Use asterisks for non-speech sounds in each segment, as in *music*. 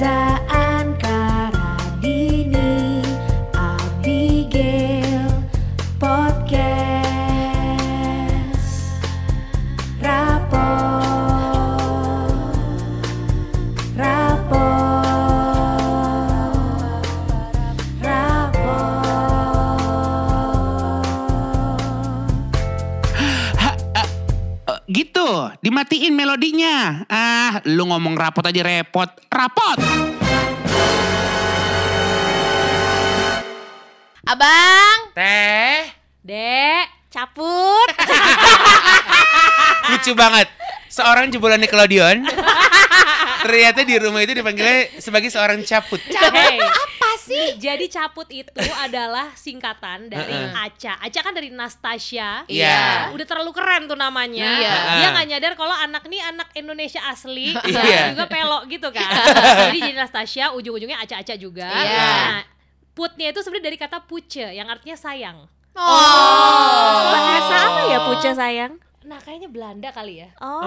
Reza rapot aja repot. Rapot. Abang, Teh, Dek, caput. *laughs* lucu banget. Seorang jebolan Nickelodeon. *laughs* Ternyata di rumah itu dipanggilnya sebagai seorang caput. Hey, Apa sih? jadi caput itu adalah singkatan dari Heeh. Aca. Aca kan dari Nastasia. Iya. Udah terlalu keren tuh namanya. Iya. Dia nggak nyadar kalau anak nih anak Indonesia asli, Iya. juga pelok gitu kan. jadi jadi Nastasia, ujung-ujungnya Aca-Aca juga. Iya. Nah, putnya itu sebenarnya dari kata puce yang artinya sayang. Oh. Bahasa apa ya puja sayang? Nah, kayaknya Belanda kali ya. Oh,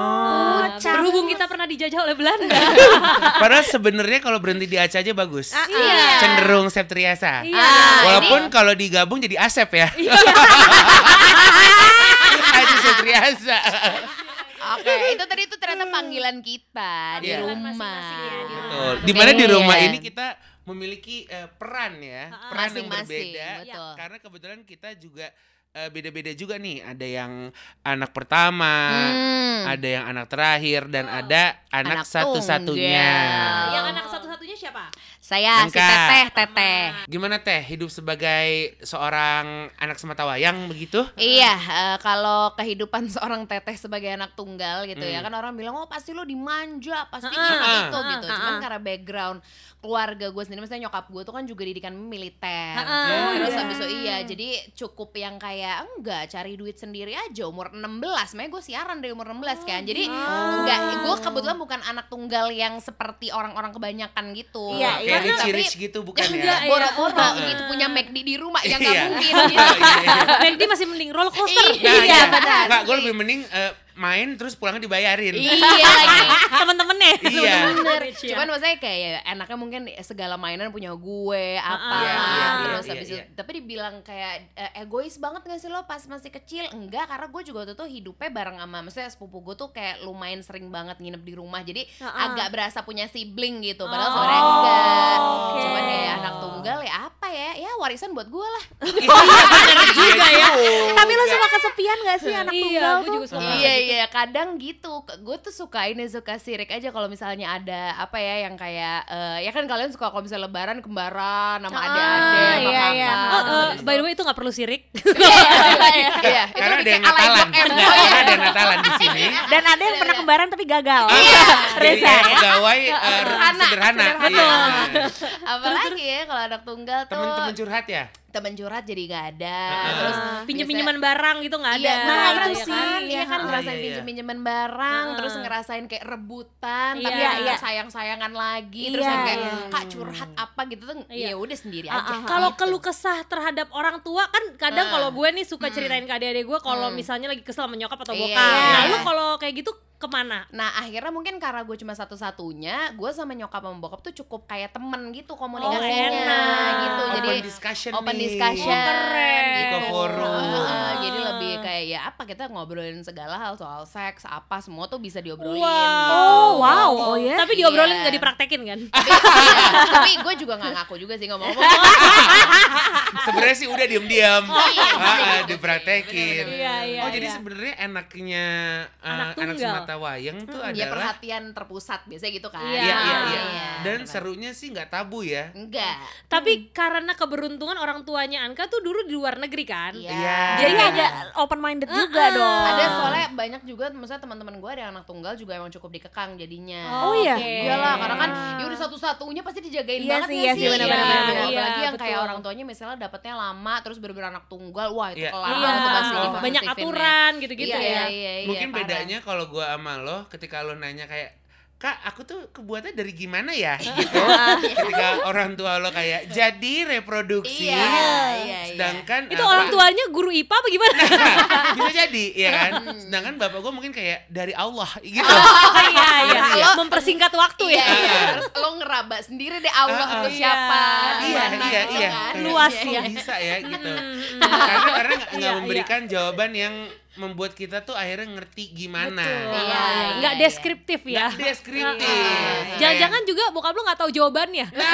Nah, berhubung kita pernah dijajah oleh Belanda. *laughs* Padahal sebenarnya kalau berhenti di Aca aja bagus. Iya. Cenderung Septriasa. Iya. Ah, Walaupun kalau digabung jadi Asep ya. *laughs* Aja Septriasa. Oke, itu tadi itu ternyata panggilan kita di Iya. ya, di rumah. Betul. Di mana di rumah Iya. ini kita memiliki eh, peran ya, peran yang Masing-masing, berbeda. betul. Karena kebetulan kita juga eh, beda-beda juga nih. Ada yang anak pertama, Hmm. ada yang anak terakhir, dan ada anak, Anak satu-satunya. tunggal. Yang anak satu-satunya siapa? Saya si Angka. Teteh, Teteh. Gimana teh hidup sebagai seorang anak semata wayang begitu? Iya, eh, kalau kehidupan *laughs* seorang teteh sebagai anak tunggal gitu ya Hmm. kan orang bilang oh pasti lo dimanja, pasti ah, gitu ah, gitu. ah, Cuman karena background keluarga gue sendiri, misalnya nyokap gue tuh kan juga didikan militer. Ah, Terus habis itu iya, jadi cukup yang kayak enggak cari duit sendiri aja umur 16. Makanya gue siaran dari umur 16 kan. Jadi enggak, gue kebetulan bukan anak tunggal yang seperti orang-orang kebanyakan gitu. Iya, Kayak iya. Richie Tapi- Rich gitu bukan Enggak, ya? iya. Boro-boro gitu punya McD di rumah ya nggak *laughs* Iya. mungkin Iya, gitu. iya. McD masih mending roller coaster. Iya, iya. benar. Enggak, gue lebih mending eh, main terus pulangnya dibayarin. Iya *laughs* lagi. Temen-temennya. Iya. Bener. Rich, ya. Cuman maksudnya kayak ya, enaknya mungkin segala mainan punya gue apa Iya, iya, terus iya, habis iya. itu tapi dibilang kayak eh, egois banget gak sih lo pas masih kecil enggak karena gue juga waktu itu hidupnya bareng sama maksudnya sepupu gue tuh kayak lumayan sering banget nginep di rumah jadi Ah, agak berasa punya sibling gitu padahal Oh, sebenarnya enggak oke. cuman ya anak tunggal ya apa ya ya warisan buat gue lah *laughs* juga ya. Tapi lo suka kesepian gak sih anak Iya, tunggal gue tuh? juga suka. iya iya kadang gitu gue tuh suka ini suka sirik aja kalau misalnya ada apa ya yang kayak eh, ya kan kalian suka kalau misalnya lebaran kembaran sama Ah, adik-adik sama iya, kakak iya. Oh, habis by itu- the way itu nggak perlu sirik. *laughs* Iya, iya, iya. *laughs* Itu Karena ada yang Natalan. Karena ada yang Natalan di sini. Dan ada yang pernah kembaran tapi gagal. Iya. *laughs* Reza ya. pegawai Sederhana. sederhana. Betul. Iya. apalagi ya kalau anak tunggal tuh Temen-temen curhat ya? Temen curhat jadi gak ada Heeh. terus Pinjem-pinjeman barang gitu nggak ada. Iya, nah, itu itu sih. kan, iya kan Iya. ngerasain Iya, iya. pinjem-pinjeman barang, Heeh. terus ngerasain kayak rebutan, tapi Iya, iya, iya. sayang-sayangan lagi, terus Iya, yang kayak iya. kak curhat apa gitu tuh, Iya. ya udah sendiri Ah, aja. ah, ah. Kalau gitu. keluh kesah terhadap orang tua kan kadang Ah. kalau gue nih suka ceritain ke adik-adik gue kalau Hmm. misalnya lagi kesel sama nyokap atau Iya, bokap. iya. Nah, lu kalau kayak gitu ke mana? Nah akhirnya mungkin karena gue cuma satu-satunya, gue sama nyokap sama bokap tuh cukup kayak temen gitu komunikasinya, enak. gitu. Jadi Open discussion open nih. discussion, Oh, keren. gitu. Forum. Heeh, jadi lebih kayak ya apa kita ngobrolin segala hal soal seks apa semua tuh bisa diobrolin. Wow. gitu. Oh, wow. Oh ya. Tapi diobrolin Iya. nggak dipraktekin kan? *laughs* Tapi, iya, tapi gue juga nggak ngaku juga sih ngomong-ngomong. *laughs* Sebenarnya sih udah diam-diam. Oh, iya. Ah, dipraktekin. Iya, iya, Oh, jadi iya. sebenarnya enaknya eh, Anak anak, tunggal. Semata wayang tuh ya adalah perhatian terpusat biasanya gitu kan. Iya, Iya, iya, iya. Iya. Dan serunya sih nggak tabu ya. Enggak. Tapi karena keberuntungan orang tuanya Anka tuh dulu di luar negeri kan? Iya. Iya. Jadi ada open minded juga dong. ada soalnya banyak juga misalnya teman-teman gue ada yang anak tunggal juga emang cukup dikekang jadinya. Oh, iya? oke. Iyalah, karena kan ya udah satu-satunya pasti dijagain Iya banget sih, ya iya sih. benar-benar, Iya, benar-benar. Apalagi Iya, yang kayak betul. orang tuanya misalnya dapetnya lama terus bener-bener anak tunggal, wah itu Iya. kelar Iya, banget tuh pasti Oh. banyak aturan gitu-gitu Iya, ya. iya, iya, iya, Mungkin bedanya kalau gua sama lo ketika lo nanya kayak kak aku tuh kebuatnya dari gimana ya gitu ketika orang tua lo kayak jadi reproduksi Iya, iya, iya. sedangkan Itu apa- orang tuanya guru IPA apa gimana? bisa jadi ya kan sedangkan bapak gue mungkin kayak dari Allah gitu Oh iya iya. Ya? Mempersingkat waktu Iya, ya. iya. Terus lo ngeraba sendiri deh Allah Ah, itu ah. siapa, iya mana iya gitu iya kan. Luas ya. bisa ya gitu Hmm, karena karena nggak Iya, iya. memberikan jawaban yang membuat kita tuh akhirnya ngerti gimana Betul. Iya, iya, Nggak iya. deskriptif ya. Nggak deskriptif Iya. Jangan-jangan juga bokap lu nggak tahu jawabannya. Nah,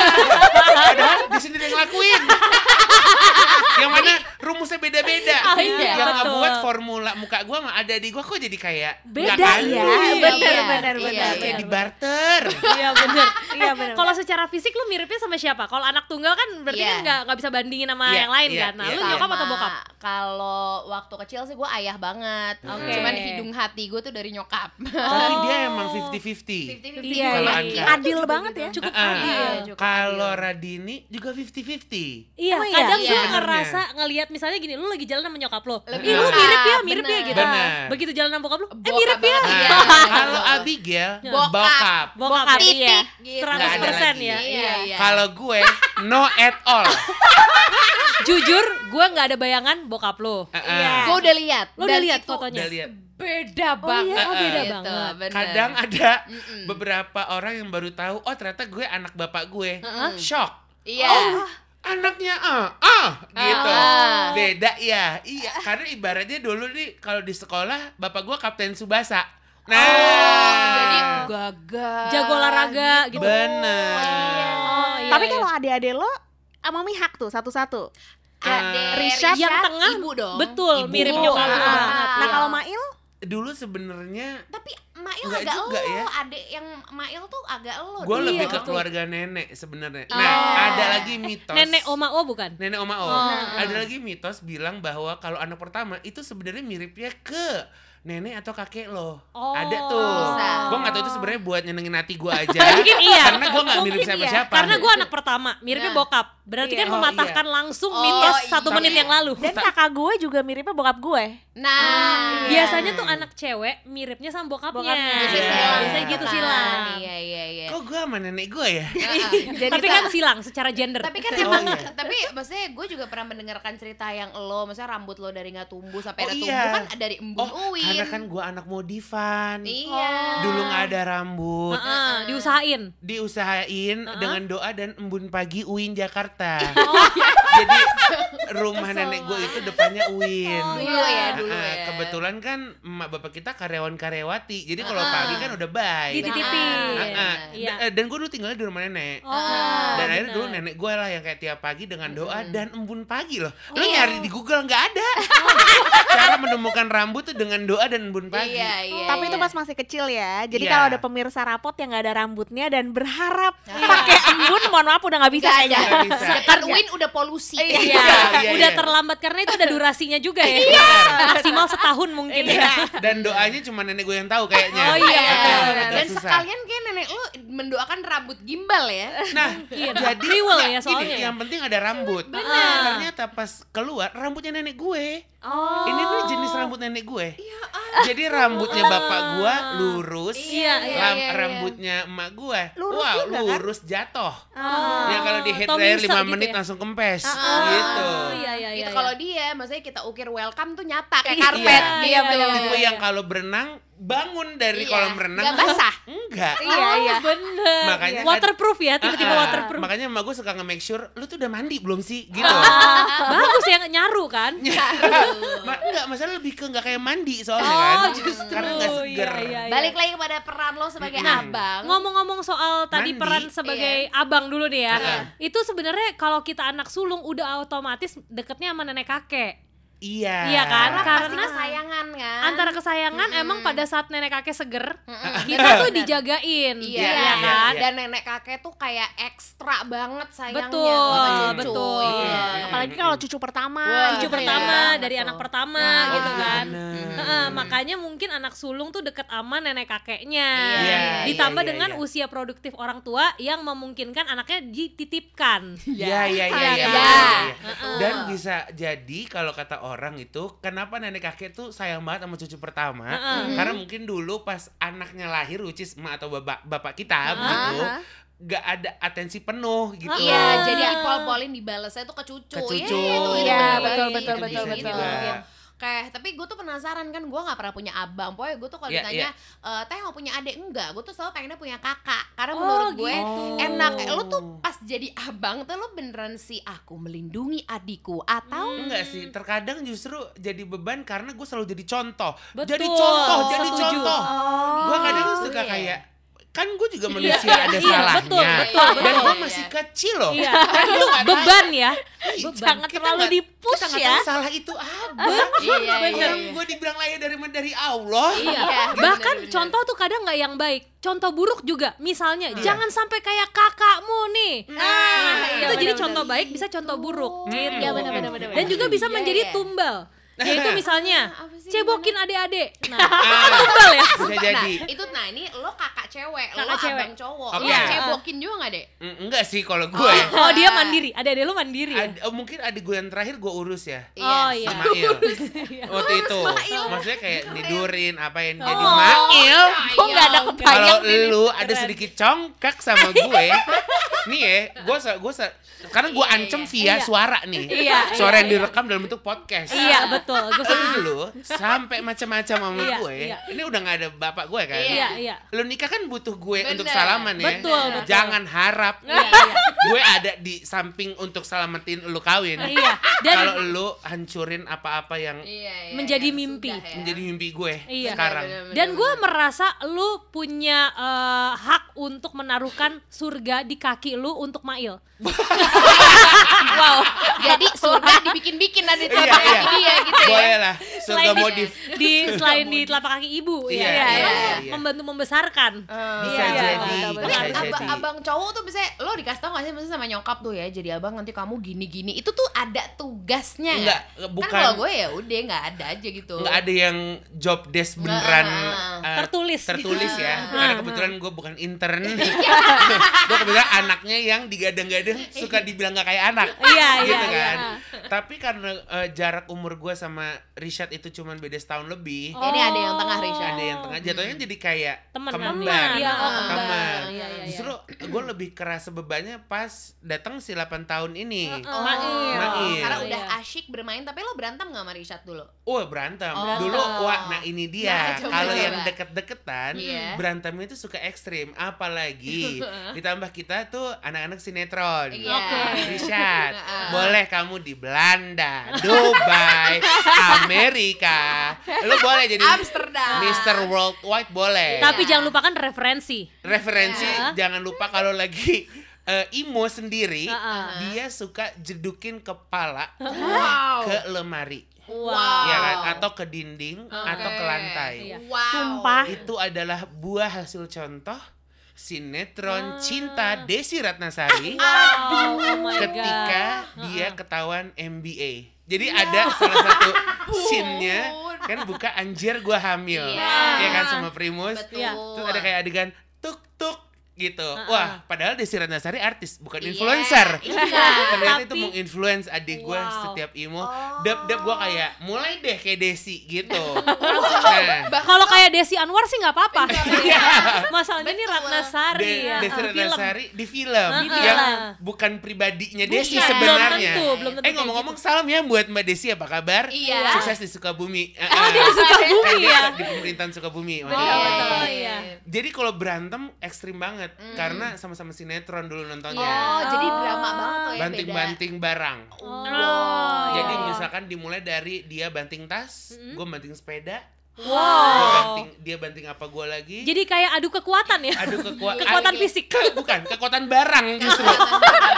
padahal di sini dia ngelakuin. *laughs* *laughs* yang mana rumusnya beda-beda. Oh, iya, yang betul. ngebuat formula muka gua sama ada di gua kok jadi kayak Beda nggak ya, bener Iya, bener iya, bener. iya. Kayak di barter. *laughs* Iya bener. *laughs* Iya bener. Kalau secara fisik lu miripnya sama siapa? Kalau anak tunggal kan berarti Iya. kan nggak nggak bisa bandingin sama Iya, yang lain iya, kan. Nah, iya, lu iya. nyokap atau bokap? Kalau waktu kecil sih gue ayah banget. Oke. Cuman hidung hati gue tuh dari nyokap. Tapi dia Oh. emang 50-50. 50-50 Iya, Kalau iya. Adil banget ya. Cukup adil. cukup Kalau. Radini juga 50-50. Iya, iya? kadang Iya. gue Sebenarnya. ngerasa ngelihat misalnya gini, lu lagi jalan sama nyokap lo. Lebih Ih, lu mirip ya, mirip ya gitu. Bener. Begitu jalan sama bokap lu, eh mirip ya. Iya. *laughs* kalau Abigail Bokap. bokap. Bokap, Bokap, iya. Titik gitu. 100% lagi. ya. Iya, iya. Kalau gue no at all. *laughs* Jujur, gue nggak ada bayangan bokap lo. Iya. Gue udah lihat. Lo udah lihat fotonya? Udah lihat. Beda Oh, banget. iya? Oh, beda Gitu, banget. bener. Kadang ada Mm-mm. beberapa orang yang baru tahu oh ternyata gue anak bapak gue. Mm-mm. Shock. Iya. Anaknya ah ah gitu. Ah. Beda ya. Iya, karena ibaratnya dulu nih kalau di sekolah bapak gue kapten Subasa. Nah, Oh, jadi gagal. Jago olahraga gitu. bener. Oh, iya, Tapi iya. kalau adik-adik lo sama mihak tuh satu-satu. Adek, Richard yang tengah ibu dong. betul Ibu. mirip nyokap Ah. Nah iya. kalau Mail Dulu sebenarnya Tapi Mail agak juga lo, ya. adek yang Mail tuh agak lo. gue lebih ke betul. keluarga nenek sebenarnya. Oh. Nah, ada lagi mitos. nenek oma o bukan? Nenek Oma O. Oh. Ada lagi mitos bilang bahwa kalau anak pertama itu sebenarnya miripnya ke nenek atau kakek lo. Oh. Ada tuh. Gue nggak tahu itu sebenarnya buat nyenengin hati gue aja. *laughs* Mungkin iya. Karena gue nggak mirip Mungkin siapa-siapa. Karena gue anak pertama, miripnya Nah. bokap. Berarti Iya. kan Oh, mematahkan langsung Oh, mitos iya. satu menit yang lalu. dan kakak gue juga miripnya bokap gue. Nah, Biasanya tuh anak cewek miripnya sama bokapnya. Bokapnya. Biasanya Iya. silang. Biasanya gitu kan. silang. Iya, iya, iya. Kok gue sama nenek gue ya? Heeh. *laughs* Jadi *laughs* Tapi kan silang secara gender. tapi kan Oh, emang iya. tapi maksudnya gue juga pernah mendengarkan cerita yang lo maksudnya rambut lo dari nggak tumbuh sampai Oh, ada iya. tumbuh kan dari embun Oh, uwin karena kan gue anak modifan. iya Dulu nggak ada rambut. Heeh, diusahain. Diusahain Uh-uh. dengan doa dan embun pagi Uin Jakarta. Oh, *laughs* Jadi rumah nenek gue itu depannya Uin. dulu ya dulu ya kebetulan kan emak bapak kita karyawan karyawati jadi kalau Ah. pagi kan udah baik Dititipin. Ah, ah. Iya. Da- dan gue dulu tinggalnya di rumah nenek Oh, dan bener. akhirnya dulu nenek gue lah yang kayak tiap pagi dengan doa Mm-mm. dan embun pagi loh lo Iya. nyari di Google nggak ada *laughs* cara menemukan rambut tuh dengan doa dan embun pagi iya iya Tapi itu iya. pas masih kecil ya. Jadi Iya. kalau ada pemirsa rapot yang nggak ada rambutnya dan berharap Iya. *laughs* pakai embun, mohon maaf udah nggak bisa kayaknya. Bisa. depan uwin udah polusi Iya, iya, udah iya. terlambat karena itu ada durasinya juga ya. Iya. Maksimal setahun mungkin ya. dan doanya cuma nenek gue yang tahu kayaknya Oh iya, betul, agak betul. dan susah. sekalian kayak nenek lo mendoakan rambut gimbal ya *laughs* Nah, Mungkin. jadi Riwel nggak, ya soalnya gini, ya. yang penting ada rambut. Benar. Ternyata pas keluar rambutnya nenek gue. Oh. Ini nih jenis rambut nenek gue. Jadi rambutnya bapak gue lurus. Iya, iya, ram- iya, iya. rambutnya emak gue. Lurus wow, juga, kan? lurus jatuh. Oh. Ya kalau di hair Tommy dryer 5 gitu menit ya? langsung kempes Ah. gitu. Oh, iya, iya, iya. gitu iya. kalau dia maksudnya kita ukir welcome tuh nyata kayak Iya, karpet iya, gitu bener, Tipe iya, yang kalau berenang bangun dari Iya. kolam renang Nggak basah enggak. Iya, oh, iya. bener. Makanya waterproof ya, tiba-tiba Ah, ah. waterproof. Makanya emak gue suka nge-make sure lu tuh udah mandi belum sih gitu. Ah, bagus ya nyaru kan? Ma enggak, masalah lebih ke enggak kayak mandi soalnya Oh, kan. justru. Karena enggak seger. Iya, iya, iya. balik lagi kepada peran lo sebagai Nah, abang Ngomong-ngomong soal tadi Mandi. peran sebagai abang dulu nih ya. Iya. Itu sebenarnya kalau kita anak sulung udah otomatis deketnya sama nenek kakek. Iya. Iya kan? karena, Karena pasti kesayangan kan Antara kesayangan Mm-mm. emang pada saat nenek kakek seger, Mm-mm. *laughs* kita tuh dijagain. Iya, Iya, iya iya, kan? iya. dan nenek kakek tuh kayak ekstra banget sayangnya Betul, cucu. betul. Iya. Apalagi kalau cucu pertama. Wah, Cucu Iya, pertama betul. dari anak pertama Nah, gitu iya, kan. bener. Heeh, makanya mungkin anak sulung tuh deket sama nenek kakeknya. Iya, Ditambah iya, iya, dengan iya. usia produktif orang tua yang memungkinkan anaknya dititipkan. Iya, iya, iya, Iya iya. kan? betul, iya. Dan bisa jadi kalau kata orang itu kenapa nenek kakek tuh sayang banget sama cucu pertama Heeh. karena mungkin dulu pas anaknya lahir which is emak atau bapak bapak kita Heeh. gitu Aha. nggak ada atensi penuh gitu Iya, jadi dipol-polin dibalesnya tuh ke cucu. Ke Iya, cucu. Iya, bener betul, sih, betul, itu betul, bisa betul. Gitu. Iya. Kayak, tapi gue tuh penasaran kan, gue gak pernah punya abang. Pokoknya gue tuh kalau Iya, ditanya, "Eh, teh mau punya adik enggak? Gue tuh selalu pengennya punya kakak. Karena Oh, menurut gue gitu. enak. Eh, Lo tuh pas jadi abang tuh lo beneran sih aku melindungi adikku atau Enggak sih, terkadang justru jadi beban karena gue selalu jadi contoh. Betul, Jadi contoh, jadi setuju. contoh. Gue kadang Oh, suka iya. kayak kan gue juga manusia Iya, ada iya, salahnya. betul, betul, Dan betul. gue Iya, masih iya. kecil loh. Iya, Kan itu lu beban ya. Ih, Jangan kita terlalu nggak- di-push kita ya. salah itu apa. Iya, iya, iya. gue dibilang lahir dari dari Allah. Iya. Iya, Bahkan bener-bener. contoh tuh kadang nggak yang baik. Contoh buruk juga. Misalnya, Iya. jangan sampai kayak kakakmu nih. Nah, itu iya, jadi contoh baik bisa contoh buruk Hmm. gitu. Iya, benar, benar, benar, Dan juga bisa Iya, menjadi iya. tumbal. Yaitu misalnya *laughs* Apa sih, cebokin adik-adik. *laughs* Nah, Ah, tumbal ya. bisa jadi. Nah, itu nah ini lo kakak cewek, Kakak lo cewek. abang cowok. Oke. Lo cebokin juga gak, Dek? Mm, Enggak sih kalau gue. *laughs* Oh, dia mandiri. Adik-adik lu mandiri ya. Ad- oh, mungkin adik gue yang terakhir gue urus ya. Oh iya. Ismail. Iya. Waktu itu. Maksudnya kayak nidurin apa yang jadi Oh. Mail. Kok nggak ada Kalau kebayang nih? lu ada sedikit congkak sama gue, nih ya, gue gue karena gue ancem via Iya. suara nih, Iya, suara iya, yang direkam dalam bentuk podcast. Iya, betul. Gue setuju. Lu *laughs* sampai macam-macam sama Iya, gue, iya. ini udah nggak ada bapak gue kan? Iya, iya. Lu nikah kan butuh gue Bener. untuk salaman ya. Betul, betul. Jangan harap Iya, iya. gue ada di samping untuk selamatin lu kawin. Iya. Dan Kalau lu hancurin apa-apa yang Iya, iya, Menjadi yang mimpi. sudah ya. menjadi mimpi gue Iya. sekarang. Bener, Dan bener, gue bener. merasa lu punya eh, hak untuk menaruhkan surga di kaki lu untuk Mail. *laughs* wow. Jadi surga dibikin-bikin ada di Iya, iya. dia gitu. Boleh lah, surga Selain di- modif. Di selain di telapak kaki ibu Iya, ya. iya, Emang iya, iya. Membantu membesarkan. Bisa Iya, iya, jadi, Tapi bisa ab- abang cowok tuh misalnya lo dikasih tau gak sih sama nyokap tuh ya jadi abang nanti kamu gini-gini itu tuh ada tugasnya Enggak, Kan bukan kalau gue ya udah nggak ada aja gitu. nggak ada yang job desk beneran eh, Tertulis. tertulis ya Ah, karena kebetulan gue bukan intern Iya. *laughs* gue kebetulan anaknya yang digadang-gadang suka dibilang gak kayak anak Iya, gitu iya, kan iya. tapi karena eh, jarak umur gue sama Rishad itu cuman beda setahun lebih Ya, ini ada yang tengah Risha. ada yang tengah jatuhnya jadi kayak Temen, kembar temen. Iya, oh, kembar. Teman. Iya, iya, iya. justru gue lebih kerasa bebannya pas datang si 8 tahun ini Oh, Mail. Mail. Karena Iya. udah asyik bermain tapi lo berantem gak sama Rishad dulu? Oh berantem Oh. dulu wah nah ini Nah, dia coba, kalau yang deket-deketan Iya. berantemnya itu suka ekstrim apalagi *laughs* ditambah kita tuh anak-anak sinetron Iya. Oke. Richard boleh kamu di Belanda Dubai Amerika lu boleh jadi Amsterdam. Mr. Worldwide boleh Tapi jangan lupakan referensi. referensi Iya. jangan lupa kalau lagi eh, imo sendiri Heeh. dia suka jedukin kepala Wow. ke lemari Wow. ya kan atau ke dinding Oke. atau ke lantai. Wow. Sumpah. itu adalah buah hasil contoh sinetron Ah. cinta Desi Ratnasari *laughs* Wow, oh *laughs* ketika God. dia ketahuan MBA jadi ada salah satu *laughs* scene-nya kan buka anjir gua hamil Iya. ya kan sama Primus Betul. Iya. terus ada kayak adegan gitu Heeh. wah padahal Desi Ratnasari artis bukan Iya, influencer iya. ternyata itu Tapi- menginfluence adik gue Wow. setiap imo Oh. dap dap gue kayak mulai deh kayak Desi gitu *laughs* nah Kalau kayak Desi Anwar sih nggak apa-apa. *laughs* Iya. Masalahnya ini Betul. Ratna Sari De- ya. Desi ah. Ratnasari di film Di yang film. bukan pribadinya Desi Bukan, sebenarnya. belum tentu, belum tentu eh kayak ngomong-ngomong salam ya buat Mbak Desi apa kabar? Iya. Sukses di Sukabumi. *laughs* Oh, eh. dia di Sukabumi ya. di pemerintahan Sukabumi. itu. betul, iya. Jadi kalau berantem ekstrim banget Hmm. karena sama-sama sinetron dulu nontonnya. Oh, jadi drama banget tuh ya Banting-banting barang. Oh. Jadi iya. misalkan dimulai dari dia banting tas, gue banting sepeda, Wow. gua banting dia banting apa gue lagi. Jadi kayak adu kekuatan ya. Aduh *laughs* kekuatan Kekuatan fisik. bukan kekuatan barang justru. *laughs*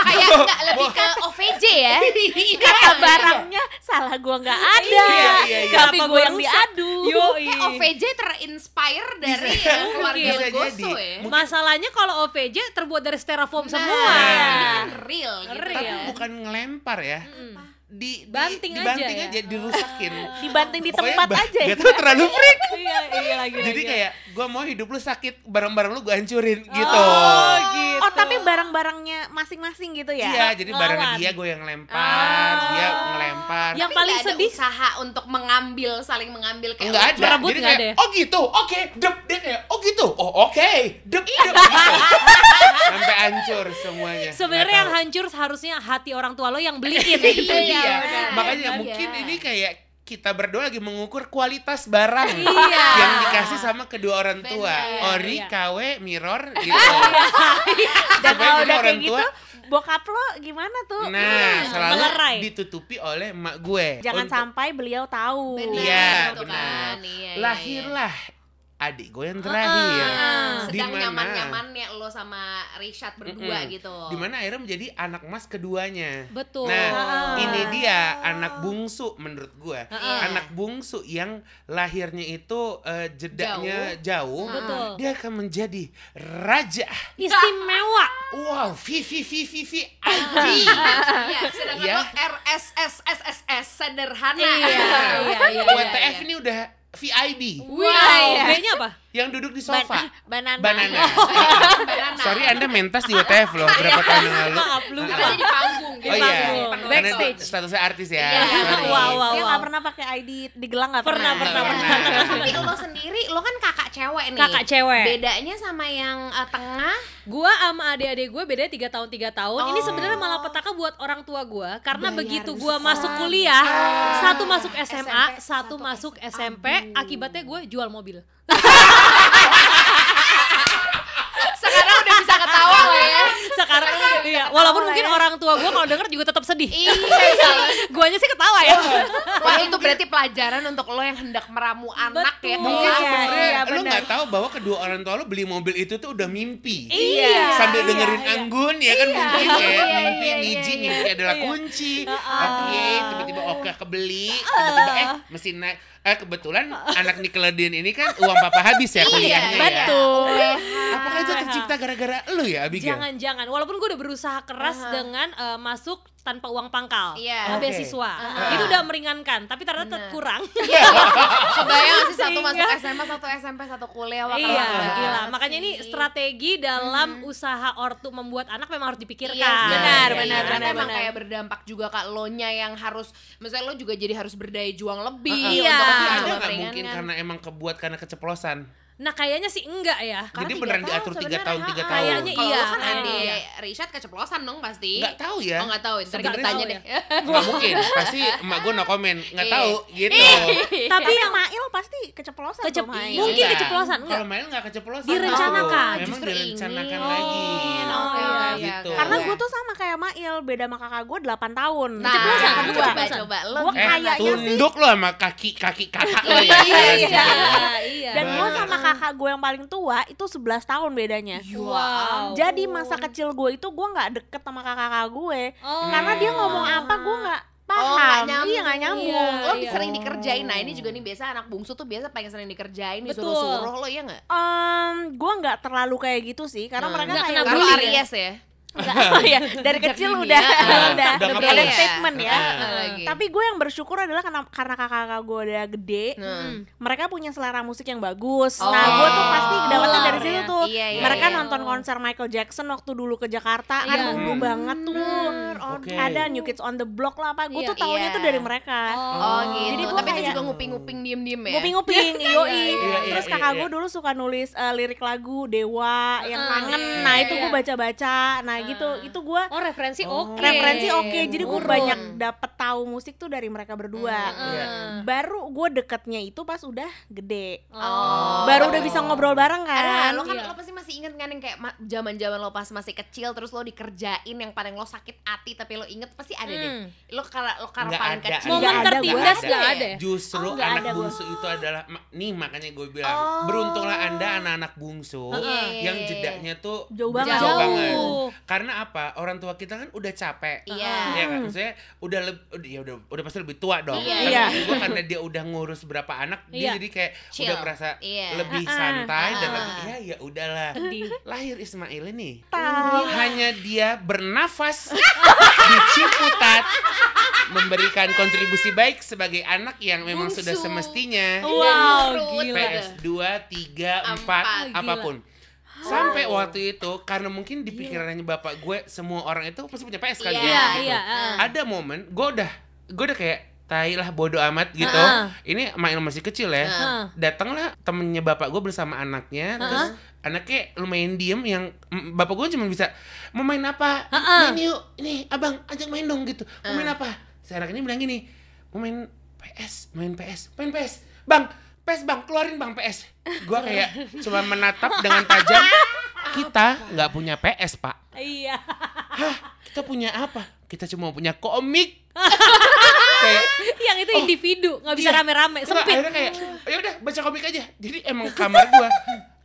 Kayak enggak lebih ke OVJ ya. *laughs* Kata barangnya salah gua nggak ada. Iya, iya, iya. Tapi gua yang diadu. Kayak OVJ terinspire dari Bisa. keluarga Bisa Goso jadi. ya. Masalahnya kalau OVJ terbuat dari styrofoam Nah, semua. ini kan real gitu. Real. Tapi kan. bukan ngelempar ya. Mm. Di, di- Banting aja dibanting ya? aja, dirusakin. Dibanting di Pokoknya tempat ba- aja ya. Terlalu freak. *laughs* Iya, iya lagi. Jadi kayak gue mau hidup lu sakit, barang-barang lu gue hancurin gitu. Oh, gitu. Oh, tapi barang-barangnya masing-masing gitu ya? Iya, jadi barangnya Lawan. dia gue yang lempar, dia ngelempar. Yang Tapi paling nggak ada sedih usaha untuk mengambil saling mengambil kayak Enggak lo ada. merebut Jadi nggak kayak, ada ya? oh gitu, oke, dep, dia kayak, oh gitu, oh oke, dep, dep, gitu. Sampai hancur semuanya. Sebenarnya Nggak yang hancur seharusnya hati orang tua lo yang beliin. *laughs* Iya, Iya, benar. makanya Iya. mungkin ini kayak kita berdua lagi mengukur kualitas barang *laughs* Iya. yang dikasih sama kedua orang tua. Benar. Ori, Iya. KW, mirror *laughs* gitu. Dan Supaya kalau udah orang kayak gitu, bokap lo gimana tuh? Nah, selalu Melerai. ditutupi oleh emak gue. Jangan Untuk- sampai beliau tahu. Benar, Iya, benar. kan. Iya, iya, iya. Adik gue yang terakhir. Ah. sedang Di mana? nyaman-nyamannya lo sama Richard berdua gitu. Di mana akhirnya menjadi anak mas keduanya. Betul. Nah, Ah. ini dia anak bungsu menurut gue. Iya. Anak bungsu yang lahirnya itu eh, jedanya jauh. Betul. Dia akan menjadi raja. Istimewa. *laughs* Wow, Vivi Vivi Vivi Iya, sedangkan Iya. lo RSS SSS sederhana. Iya, iya, iya, WTF ini udah VIB Wow. iya. B-nya apa? Yang duduk di Ban- sofa. *laughs* banana. Banana. *laughs* Banana. Sorry Anda mentas di WTF loh berapa tahun yang lalu. Maaf, lupa. Kita di panggung. di Oh iya, panggung. karena Backstage. statusnya artis ya. Iya. Wow, wow, Dia wow. nggak pernah pakai ID di gelang nggak Pernah, pernah. pernah. Tapi lo sendiri, lo kan kakak cewek nih. Kakak cewek. Bedanya sama yang eh, tengah, Gua sama adik-adik gue bedanya 3 tahun 3 tahun. Ini Oh. sebenarnya malah petaka buat orang tua gua karena Bayar begitu gua besar. masuk kuliah, satu masuk SMA, SMP, satu satu masuk SMP, akibatnya gue jual mobil. Sekarang udah bisa ketawa lo ya. Sekarang iya, walaupun mungkin orang tua gua kalau denger juga tetap sedih. Iya, *laughs* Guanya sih ketawa ya. *laughs* Wah itu berarti pelajaran untuk lo yang hendak meramu anak ya. Betul. Mungkin Iya, iya, lu benar. nggak tahu bahwa kedua orang tua lu beli mobil itu tuh udah mimpi. Iya. Sambil iya, dengerin iya. Anggun ya kan mungkin Iya, kayak iya, mimpi iya, Niji iya, mimpi adalah Iya. kunci. Oke, tiba-tiba oke kebeli, tiba-tiba eh mesin naik. Eh kebetulan anak Nickelodeon ini kan uang papa habis ya kuliahnya ya. Betul. Apakah itu tercipta gara-gara lu ya Abigail? Jangan-jangan, walaupun gue udah berusaha keras dengan eh, masuk tanpa uang pangkal, Iya. eh, Oke. beasiswa, Ah. itu udah meringankan, tapi ternyata tetap kurang. Iya, *laughs* kebayang sih satu Sehingga- masuk SMA, satu SMP, satu kuliah. Wah, keren iya, gila. Makanya ini strategi dalam usaha ortu membuat anak memang harus dipikirkan. Iya, sih. Benar, Iya, benar, karena benar, emang benar. kayak berdampak juga kak lo nya yang harus, misalnya lo juga jadi harus berdaya juang lebih Iya. untuk ada nggak mungkin karena emang kebuat karena keceplosan? Nah, kayaknya sih enggak ya. Karena Jadi beneran tahun diatur tiga tahun, tiga ha-ha. tahun. Kayaknya Kalau iya, lo kan adik iya. Richard keceplosan dong pasti. Nggak tahu ya. Oh nggak tahu, ntar kita tanya tahu deh. Nggak mungkin, pasti emak gue no comment, nggak Iya. tahu gitu. Tapi yang Mail pasti keceplosan Kecep- Mail. mungkin Enggak. keceplosan, enggak. Kalau main nggak keceplosan. Direncanakan. Memang Justru direncanakan lagi. Oh, oke, Gitu. Karena Iya. gue tuh sama kayak Mail, beda sama kakak gue 8 tahun. Nah, Keceplosan, coba coba Eh, kayaknya sih- tunduk lo sama kaki-kaki kakak lo ya. Iya, Iya, iya. Dan gue sama kakak gue yang paling tua itu 11 tahun bedanya. Wow. Jadi masa kecil gue itu gue nggak deket sama kakak-kakak gue. Oh. Karena dia ngomong apa gue nggak Oh, paham. nggak nyambung. Iya nggak nyambung. Iya, Lo iya. sering dikerjain. Nah, ini juga nih biasa anak bungsu tuh biasa pengen sering dikerjain, disuruh-suruh lo ya nggak? Em, gue nggak terlalu kayak gitu sih, karena Hmm. mereka Nggak kayak kena Kalau bully ya? Aries ya. Nggak, oh ya, dari Sejak kecil udah ya. *laughs* udah, Udah ada statement ya. Lagi. Tapi gue yang bersyukur adalah karena karena kakak-kakak gue udah gede, Nah. mereka punya selera musik yang bagus. Oh. Nah, gue tuh pasti dapetnya dari situ ya. tuh. Iya, iya, mereka iya. nonton konser Michael Jackson waktu dulu ke Jakarta kan Iya. dulu Hmm. banget tuh. Oke. Ada New Kids on the Block lah apa. Gue Iya. tuh taunya Iya. tuh dari mereka. Oh, gitu. Jadi gua Tapi itu juga nguping-nguping diem-diem ya. Nguping-nguping, *laughs* yoi. iya, Terus iya, kakak iya. gue dulu suka nulis eh, lirik lagu Dewa yang kangen. iya, Nah, iya, itu iya. gue baca-baca. Nah, gitu. Itu gue Oh, referensi Oh. oke. referensi oke. Jadi gue banyak dapet tahu musik tuh dari mereka berdua. Iya. Baru gue deketnya itu pas udah gede. Oh. Baru udah bisa ngobrol bareng kan. lo kan Iya. lo pasti masih inget kan yang kayak ma- zaman-zaman lo pas masih kecil terus lo dikerjain yang paling lo sakit hati tapi lo inget pasti ada deh. Hmm. Lo karena lo karena paling ada. kecil. Momen tertindas nggak Ada ada. Justru Oh, anak ada bungsu itu adalah nih makanya gue bilang Oh. beruntunglah anda anak-anak bungsu yang jedaknya tuh Jauh banget. jauh Jauh. banget. Karena apa? Orang tua kita kan udah capek. Iya. Ya kan, maksudnya udah ya udah udah pasti lebih tua dong. Iya. Iya. maksud gue karena dia udah ngurus berapa anak, dia Iya. jadi kayak Chill. udah merasa Iya. lebih santai dan Ah. lebih ya ya udahlah. Lahir Ismail ini Tahu. hanya dia bernafas di Ciputat memberikan kontribusi baik sebagai anak yang memang Bungsu. sudah semestinya Wow, nurut. PS 2, 3, 4, Empat. Gila. Sampai waktu itu karena mungkin di pikirannya bapak gue semua orang itu pasti punya PS kan Iya. ya, Iya, gitu. iya. ah. Ada momen gue udah gue udah kayak tai lah bodo amat gitu. Heeh. Ini main masih kecil ya. Heeh. Datanglah temennya bapak gue bersama anaknya, terus anaknya lumayan diem yang bapak gue cuma bisa mau main apa? Heeh. Main yuk, ini abang ajak main dong gitu. Mau main apa? Si anak ini bilang gini, mau main PS, main PS, main PS, bang. PS bang, keluarin bang PS. Gua kayak cuma menatap dengan tajam. Kita nggak punya PS pak. Iya. Hah, kita punya apa? Kita cuma punya komik. *laughs* kayak Yang itu individu, nggak bisa Iya. rame-rame, Enggak, sempit. akhirnya kayak ya udah baca komik aja. Jadi emang kamar gua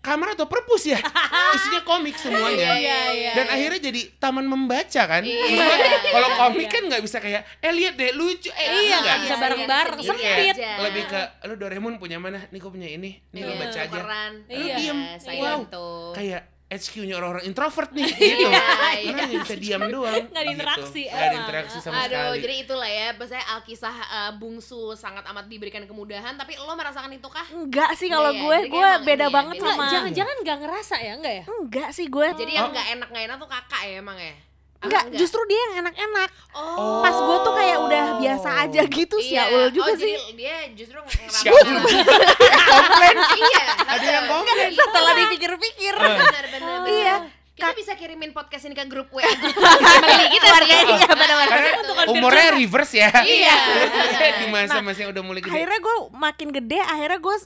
kamar atau perpus ya? *laughs* Isinya komik semuanya. Iya, iya, Dan iya. akhirnya jadi taman membaca kan? Iya. Iya, kalau iya, komik iya. kan nggak bisa kayak eh lihat deh lucu eh Iya, enggak. nggak bisa Iya, bareng-bareng, iya, Jadi kayak sempit. aja. lebih ke lu Doraemon punya mana? Nih gua punya ini. Nih lu Iya, baca aja. tukeran. Iya. Diem. Wow. tuh. Kayak HQ-nya orang-orang introvert nih *laughs* gitu. Iya, Karena hanya bisa diam doang. *laughs* Nggak ada interaksi, Gitu. Nggak ada emang. interaksi sama Aduh, sekali. jadi itulah ya, saya Alkisah eh, bungsu sangat amat diberikan kemudahan, tapi lo merasakan itu kah? Enggak sih kalau Iya, gue, gue beda ini ya, banget sama Jangan-jangan nggak ngerasa ya, enggak ya? Enggak sih gue Jadi Oh. yang nggak enak nggak enak tuh kakak ya emang ya? Apa Enggak, justru dia yang enak-enak Oh. Pas gue tuh kayak udah biasa aja gitu sih Iya. Siaul juga oh, sih Jadi dia justru komplain. iya. Ada yang komplain. Setelah dipikir-pikir Benar benar. Iya. Kita bisa kirimin podcast ini ke grup WA grup family kita sih. Iya benar-benar Karena umurnya reverse ya. Iya. Di masa-masa yang udah mulai gede. Akhirnya gue makin gede, akhirnya gue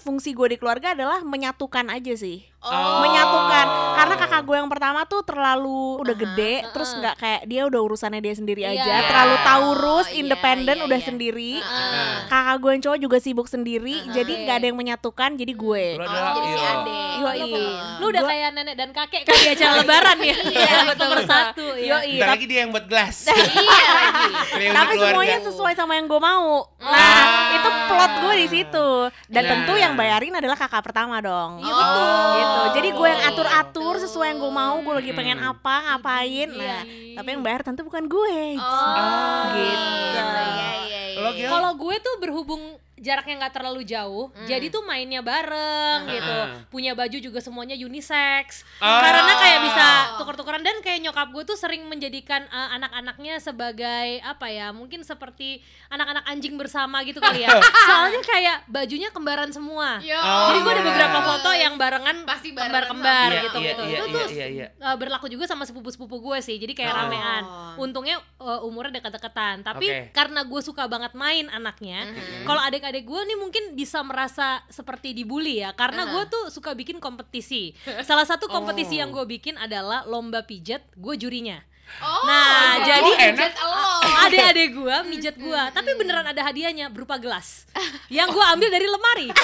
fungsi gue di keluarga adalah menyatukan aja sih Oh. menyatukan karena kakak gue yang pertama tuh terlalu udah gede terus nggak kayak dia udah urusannya dia sendiri Iya. aja terlalu taurus Oh, iya, independen iya, udah iya. sendiri Heeh. kakak gue yang cowok juga sibuk sendiri jadi Oke. nggak ada yang menyatukan jadi gue Lu Oh, adalah jadi si iya. Ade. Yoi. Lu udah kayak nenek dan kakek kan di acara *laughs* lebaran ya? Iya, *laughs* betul persatu ya. Yoi, Bentar lagi dia yang buat gelas. *laughs* Iya lagi. Reuni tapi semuanya sesuai sama yang gue mau nah Ah. itu plot gue di situ dan Nah. tentu yang bayarin adalah kakak pertama dong Iya betul. Gitu jadi gue yang atur-atur sesuai yang gue mau gue lagi pengen Hmm. apa ngapain nah Iya. tapi yang bayar tentu bukan gue Oh, Gitu. Iya, iya, iya. Kalau gue tuh berhubung jaraknya nggak terlalu jauh, jadi tuh mainnya bareng gitu. Ah. Punya baju juga semuanya unisex. Ah. Karena kayak bisa tuker-tukeran dan kayak nyokap gue tuh sering menjadikan uh, anak-anaknya sebagai apa ya? Mungkin seperti anak-anak anjing bersama gitu kali ya. *laughs* Soalnya kayak bajunya kembaran semua. Yo. Oh, Jadi gue ada beberapa foto yang barengan Pasti kembar-kembar Iya, gitu iya, gitu. iya, Itu iya, tuh iya, iya. uh, berlaku juga sama sepupu-sepupu gue sih. Jadi kayak Oh. ramean. Untungnya uh, umurnya dekat-dekatan. Tapi Oke. karena gue suka banget main anaknya, Mhm. kalau adik-adik gue nih mungkin bisa merasa seperti dibully ya. Karena Aha. gue tuh suka bikin kompetisi. *laughs* Salah satu kompetisi Oh. yang gue bikin adalah lomba pijat. Gue jurinya. Oh, Nah, jadi Oh, enak. pijet elo. Adik-adik gue mijet gue, tapi beneran ada hadiahnya berupa gelas *laughs* yang gue ambil dari lemari. *laughs*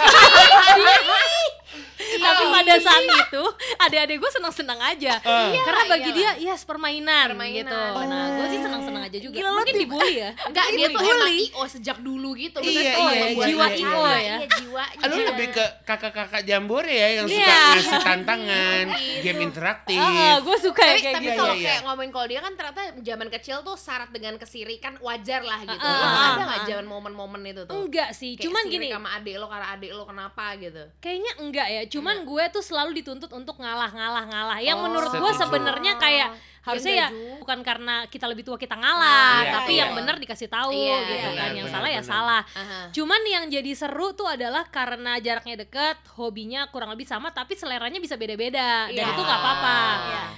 tapi pada saat itu adik-adik gue senang-senang aja, karena bagi iyalah. dia yes permainan, Permainan. gitu. Nah, gue sih senang-senang aja juga. Gila, lo Mungkin dibully ya. *laughs* Enggak, dia tuh emang IO sejak dulu gitu. Iya, iya, yang iya, iya, jiwa iya. Iya, jiwanya. Lu lebih ke kakak-kakak jambore ya yang suka Iya. ngasih tantangan, game interaktif. gue suka ya tapi kayak tapi gitu. kalau Iya, iya, kayak iya. ngomongin kalau dia kan ternyata zaman kecil tuh syarat dengan kesirikan wajar lah gitu. Ah, ah, ada nggak zaman momen-momen itu tuh? Enggak sih, Kayak cuman sirik gini, sama adik lo karena adik lo kenapa gitu. kayaknya enggak ya. Cuman gue tuh selalu dituntut untuk ngalah, ngalah, ngalah. Yang Oh. menurut gue sebenarnya kayak Ya harusnya ya enggak, Ju. bukan karena kita lebih tua kita ngalah, Iya, tapi iya. yang benar dikasih tahu Iya, gitu iya, kan. Yang salah ya benar. salah. Aha. Cuman yang jadi seru tuh adalah karena jaraknya deket, hobinya kurang lebih sama, tapi seleranya bisa beda-beda dan Iya. itu nggak apa-apa.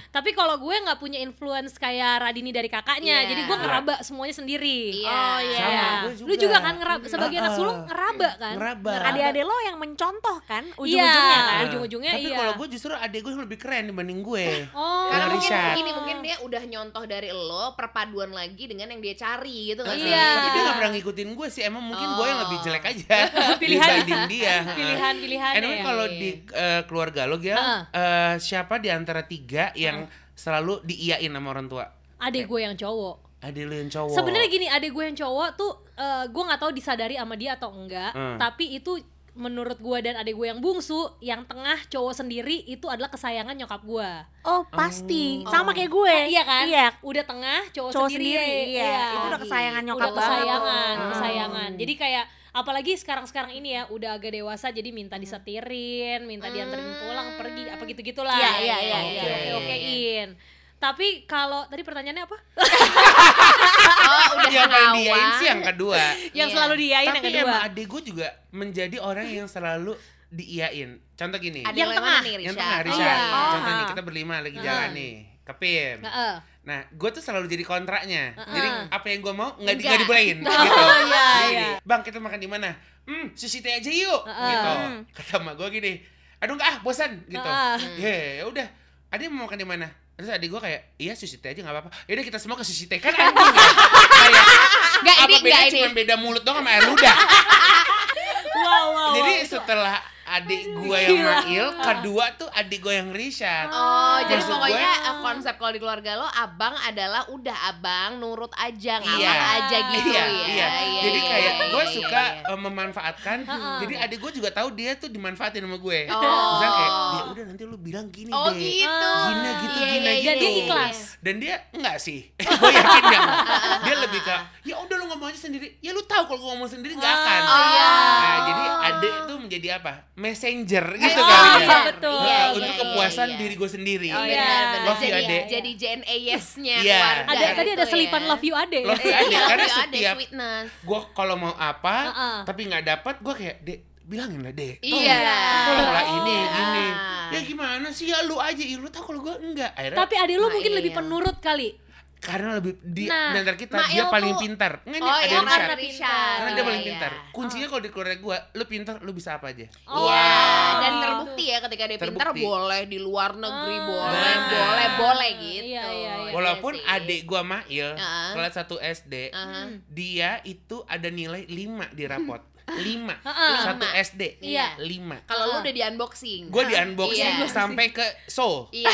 Tapi kalau gue nggak punya influence kayak Radini dari kakaknya, jadi gue ngeraba semuanya sendiri. Oh, iya. Ya. juga. Lu juga kan ngeraba sebagai anak Ah, sulung ngeraba kan? Ngeraba. adik-adik lo yang mencontoh kan Iya, ujung-ujungnya kan ujung-ujungnya Tapi iya. kalau gue justru adik gue yang lebih keren dibanding gue. Oh, Karena Yang mungkin Richard. ini mungkin dia udah nyontoh dari lo perpaduan lagi dengan yang dia cari gitu kan. Iya. Tapi dia gak pernah ngikutin gue sih. Emang mungkin gue yang lebih jelek aja *laughs* Pilihan. dia. *laughs* pilihan-pilihannya Anyway ya. kalau di eh, keluarga lo Gil, Heeh. eh, siapa di antara tiga yang selalu diiyain sama orang tua? Adik gue yang cowok. Adik lo yang cowok. Sebenarnya gini, adik gue yang cowok tuh eh, gue nggak tahu disadari sama dia atau enggak, Hmm. tapi itu menurut gue dan adik gue yang bungsu, yang tengah cowok sendiri itu adalah kesayangan nyokap gue. oh pasti Oh. sama kayak gue iya kan? iya Udah tengah cowok, cowok sendiri. sendiri iya itu udah kesayangan nyokap udah banget kesayangan, Hmm. kesayangan. Jadi kayak apalagi sekarang-sekarang ini ya udah agak dewasa jadi minta disetirin, minta dianterin pulang pergi apa gitu-gitulah. Iya, iya, iya, iya. Oke, okein. Tapi kalau tadi pertanyaannya apa? *laughs* Oh, udah yang diain sih yang kedua *laughs* yang Iya. selalu diain yang tapi kedua. emang adik gue juga menjadi orang yang selalu diiyain contoh gini Ada Yang yang, tengah. nih, yang tengah Risha Iya. contoh nih Oh. kita berlima lagi Heeh. jalan nih ke PIM Heeh. nah gue tuh selalu jadi kontraknya Heeh. jadi apa yang gue mau nggak di, Enggak. nggak dibolehin *laughs* Oh, gitu iya, iya. bang kita makan di mana hmm sushi teh aja yuk Heeh. gitu Hmm. kata emak gue gini aduh enggak ah bosan gitu Heeh. ya udah adik mau makan di mana terus adik gue kayak iya sushi teh aja nggak apa-apa yaudah kita semua ke sushi teh kan anjing *laughs* ya kayak Enggak apa ini, enggak ini. cuma beda mulut doang sama air ludah Wow, wow. jadi wow. setelah adik gue yang Mail kedua tuh adik gue yang Rishad Oh, jadi pokoknya gue- eh, konsep kalau di keluarga lo abang adalah udah abang nurut aja ngalah Iya. aja gitu iya, ya. iya. Jadi iya, kayak iya, gue iya, suka iya. eh, memanfaatkan. Jadi adik gue juga tahu dia tuh dimanfaatin sama gue. Oh. Misalnya kayak dia udah nanti lu bilang gini Oh deh. gitu. Gina gitu, Iya, gina iya, gitu. Dan dia iya, ikhlas. iya. Dan dia enggak sih. *laughs* gue yakin dia enggak. Dia lebih ke ya udah lu ngomong aja sendiri. Ya lu tahu kalau gue ngomong sendiri enggak akan. Oh iya. Nah, jadi adik itu menjadi apa? Messenger gitu Oh, kali ya. iya, betul. Nah, Iya, untuk iya, kepuasan iya. diri gue sendiri. Oh, Iya. benar, benar. Love you, jadi, Ade. jadi JNA yes-nya keluarga. ada tadi ada gitu selipan ya. love you ade. Love you, Ade. Karena you, setiap gue kalau mau apa Heeh. tapi nggak dapat gue kayak dek bilangin lah dek Iya. tolong lah ini Ah. gini ya gimana sih ya lu aja ya, lu tau kalau gue enggak akhirnya Tapi ade lu Nah, mungkin iya, lebih penurut kali. Karena lebih di Nah, antara kita dia paling tuh- pintar nggak Oh, ada iya, Richard. karena Richard. Karena dia Iya, paling iya. pintar kuncinya kalau di keluarga gue lu pintar lu bisa apa aja Oh. Iya, Wow. dan terbukti ya ketika dia pintar Terbukti. boleh di luar negeri Ah. boleh, Benar. boleh, boleh gitu. Iya, iya, iya. walaupun sih. adik gue Mail Ah. kelas 1 SD Aha. dia itu ada nilai 5 di rapot 5 Heeh. satu SD Iya. 5 Kalau lu udah di unboxing. gue di unboxing Iya. sampai ke Seoul Iya.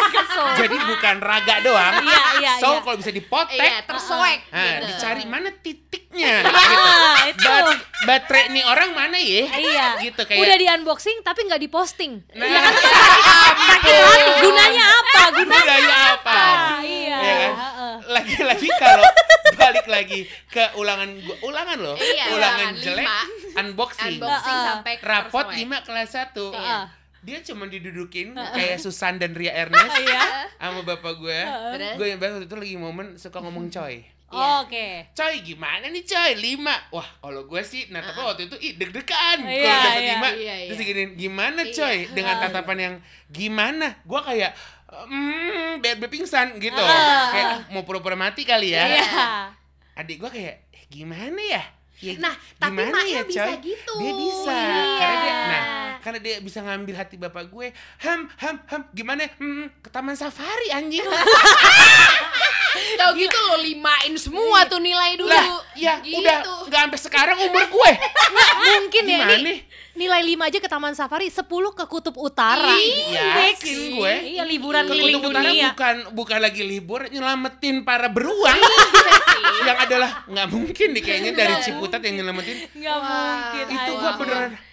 *laughs* jadi bukan raga doang Iya, iya, Seoul iya. kalau bisa dipotek Iya, tersoek Nah, gitu. dicari mana titiknya Ah, gitu. itu. Bat- baterai nih orang mana ya? Iya. Gitu kayak Udah di unboxing tapi nggak diposting. Nah, Hati, gunanya apa? Gunanya Gunanya apa? Ah, iya. Iya kan? Heeh. Lagi-lagi kalau balik lagi ke ulangan gua, ulangan loh. Iya, ulangan ulangan jelek lima. unboxing. Unboxing Heeh. sampai Rapot. 5 kelas 1. Heeh. Dia cuma didudukin kayak Susan dan Ria Ernest *laughs* Iya. sama bapak gue. Terus? Gue yang waktu itu lagi momen suka ngomong coy. Iya. Oke. coy gimana nih coy lima wah kalau gue sih nah tapi waktu itu ih deg-degan kalau Iya, dapet iya. lima Iya, terus diginiin gimana coy Iya. dengan tatapan yang gimana gue kayak hmm biar pingsan gitu Ah. kayak mau pura-pura mati kali ya Iya. adik gue kayak eh, gimana ya Ya, Nah, tapi gimana maknya ya, bisa coy? gitu. Dia bisa. Iya. Karena dia nah, karena dia bisa ngambil hati bapak gue. Ham, ham, ham. Gimana? Hmm, ke taman safari anjing. *laughs* Tau gitu lo limain semua tuh nilai dulu. lah, ya Gitu. udah nggak sampai sekarang umur gue. Mungkin ya ini nilai 5 aja ke Taman Safari, 10 ke Kutub Utara. Iya, yakin gue. Iya, liburan Ke keliling Kutub Utara dunia. bukan bukan lagi libur, nyelamatin para beruang. yang adalah nggak mungkin nih kayaknya dari Ciputat yang nyelamatin. Nggak mungkin. Itu gue beneran "Hah, ke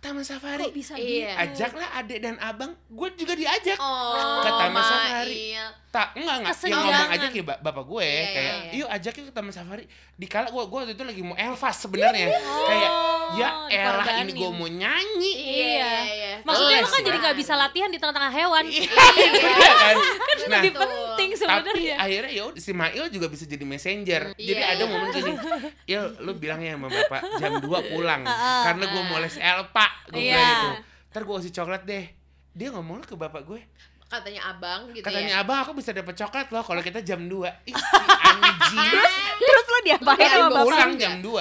Taman Safari. Kok bisa Iya. Ajaklah adik dan abang, gue juga diajak. Oh, Ke Taman Ma, Safari. Iya. Tak, enggak enggak. Yang ngomong aja kayak ba- bapak gue Iya, kayak, iya, iya. "Yuk ajak yuk ke Taman Safari." Dikala gue gue waktu itu lagi mau Elvas sebenarnya. kayak ya elah ini gue mau nyanyi. Iya, iya. Maksudnya lu Les kan jadi nggak bisa latihan di tengah-tengah hewan. Iya *laughs* kan? Nah, Lebih penting tapi sebenarnya. akhirnya ya udah, si Mail juga bisa jadi messenger. Jadi Iya. ada momen gini, *laughs* Il, lu bilangnya sama bapak jam 2 pulang karena gue mau les Elpa, gue Iya. bilang gitu. Ntar gue kasih coklat deh. Dia ngomong ke bapak gue, Katanya abang gitu katanya ya. abang aku bisa dapat coklat loh kalau kita jam 2 Ih, si anjing. Terus lo diapain Lu sama bapak? pulang jam 2 Oh.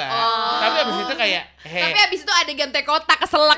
Tapi abis itu kayak, he, Tapi abis itu ada ganti kotak keselak.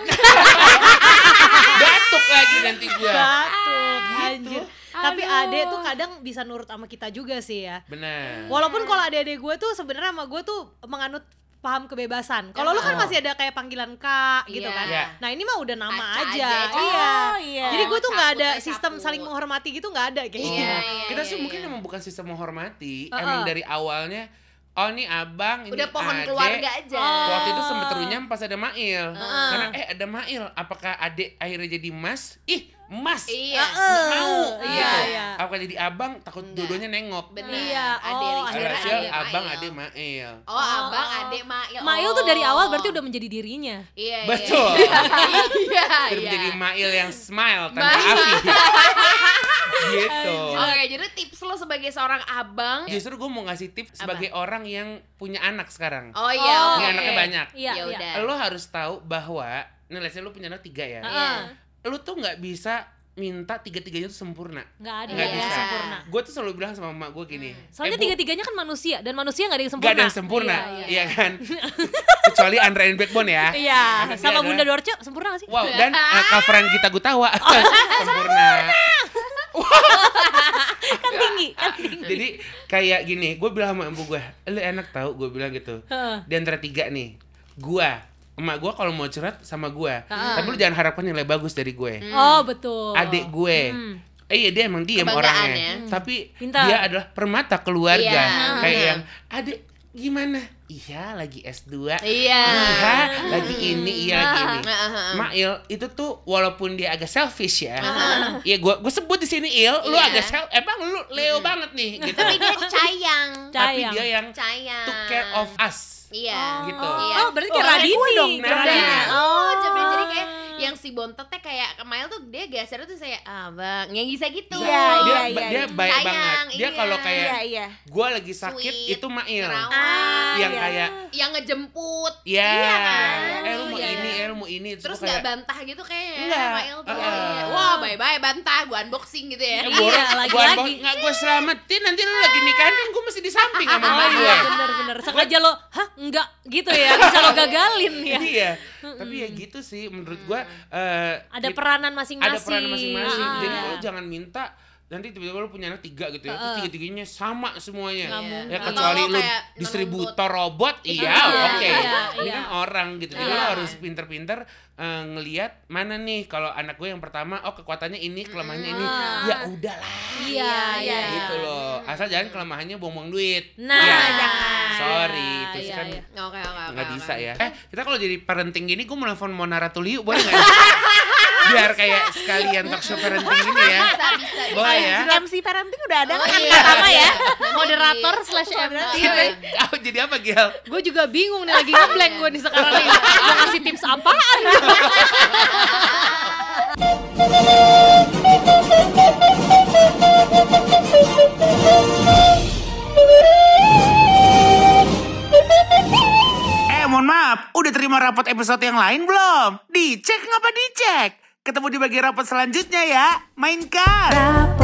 batuk lagi nanti gue. Batuk, Gitu. anjir. Tapi ade tuh kadang bisa nurut sama kita juga sih ya. Benar. Walaupun kalau adik-adik gue tuh sebenarnya sama gue tuh menganut paham kebebasan. Kalau lu kan Oh. masih ada kayak panggilan kak gitu Iya. kan. Iya. Nah ini mah udah nama Kaca aja. aja, Iya. Oh iya. Jadi gue tuh nggak ada sistem caput. saling menghormati gitu nggak ada kayaknya. Iya, iya, *laughs* Kita iya, sih mungkin iya. emang bukan sistem menghormati, Uh-uh. emang dari awalnya oh ini abang, ini Udah pohon adek. keluarga aja. Oh. Waktu itu sempet runyam pas ada Mail. Heeh. Karena eh ada Mail, apakah adik akhirnya jadi Mas? Ih, emas. Iya. Nggak mau. Iya, gitu. iya. Apa jadi abang takut dua-duanya nengok. Bener. Iya, Ade oh, Rizky, akhirnya Ade abang Mail. ade Mail. Oh, Oh, abang, oh. adek, Mail. Mail Oh. tuh dari awal berarti udah menjadi dirinya. Iya, iya, Betul. *laughs* Iya, iya. Terus iya. jadi Mail yang smile tanpa Mail. api. *laughs* gitu. Oke, jadi tips lo sebagai seorang abang. Justru gue mau ngasih tips sebagai orang yang punya anak sekarang. Oh iya, Oh. Ini anaknya banyak. Iya, Ya iya. udah. Lo harus tahu bahwa, nih let's say lo punya anak tiga ya. Iya. Lo tuh nggak bisa minta tiga-tiganya tuh sempurna. Nggak ada Nggak yang bisa. sempurna. Gue tuh selalu bilang sama emak gue gini. Soalnya "Eh, Bu, tiga-tiganya kan manusia dan manusia nggak ada yang sempurna. Gak ada yang sempurna, Iya, iya. iya kan? *laughs* Kecuali Andra and Backbone ya. Iya, sama adalah- Bunda Dorce sempurna gak sih? Wow, dan uh, coveran kita Gutawa *laughs* Oh, *laughs* sempurna. kan tinggi, kan tinggi. Jadi kayak gini, gue bilang sama ibu gue, lu enak tau, gue bilang gitu. Heeh. Di antara tiga nih, gue, emak gue kalau mau curhat sama gue, Heeh. tapi lu jangan harapkan nilai bagus dari gue. Oh, betul. Adik gue, Hmm. eh iya dia emang diem orangnya, ya. tapi Pintar. dia adalah permata keluarga, Iya, kayak bener. yang adik gimana? Iya lagi S2 Iya. Iya lagi ini, iya lagi ini. Mail itu tuh walaupun dia agak selfish ya, ya gue gue sebut di sini il, lu Iya. agak sel, emang lu Leo banget nih, gitu. Tapi dia sayang. Tapi dia yang Sayang. took care of us, Iya. gitu. Iya. Oh, berarti kayak Oh, kayak Radini. gue dong, Nah, Radini. oh, jadi, jadi kayak yang si bontot teh kayak Kemail tuh dia geser tuh saya ah bang yang bisa gitu. Iya, dia iya, iya, dia iya. baik Sayang, banget. Dia iya. kalau kayak Iya, iya. gue lagi sakit Sweet, itu Mail. Ah, yang iya. kayak yang ngejemput. ya, Iya kan? eh lu mau Iya. ini, eh lu mau ini, Terus nggak bantah gitu kayak Enggak. Mail tuh. Heeh. Iya. Wah, bye-bye bantah, gua unboxing gitu ya. Iya, gua unbox- nggak gue selamatin nanti lu lagi nikahan kan gue masih di samping sama emak gue. iya, bener-bener. Sengaja lo, hah enggak gitu ya, *laughs* bisa lo gagalin ya. Iya, tapi ya gitu sih menurut gua eh, Ada kita- peranan masing-masing. ada peran masing-masing. Ah, Jadi lo jangan minta nanti tiba-tiba lo punya anak tiga gitu ya, terus Heeh. tiga-tiganya sama semuanya. Iya. Ya kecuali lo lu distributor robot, iya, Iya, oke. iya, Ini iya. kan orang gitu. Jadi lo Iya. harus pinter-pinter eh, ngelihat mana nih kalau anak gue yang pertama, oh kekuatannya ini, kelemahannya ini. Ah. Ya udahlah. Iya, iya. Gitu loh. Asal jangan kelemahannya buang-buang duit. Nah, Ya, jangan. Sorry, itu sih iya, kan iya. Oke, oke, oke. nggak oke. bisa ya. Eh, kita kalau jadi parenting gini, gue mau nelfon Mona Ratuliu, boleh nggak? *laughs* Biar kayak sekalian talk show parenting ini ya. Bisa, bisa. Boleh ya? MC parenting udah ada Oh, kan iya. pertama ya. Moderator slash MC. Oh, jadi apa Gil? Gue juga bingung nih, lagi ngeblank gue nih sekarang nih. Mau ngasih tips apaan? Eh, mohon maaf, udah terima rapot episode yang lain belum? Dicek ngapa dicek? Ketemu di bagian rapat selanjutnya ya. Mainkan. Rapot.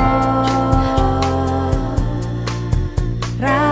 Rapot.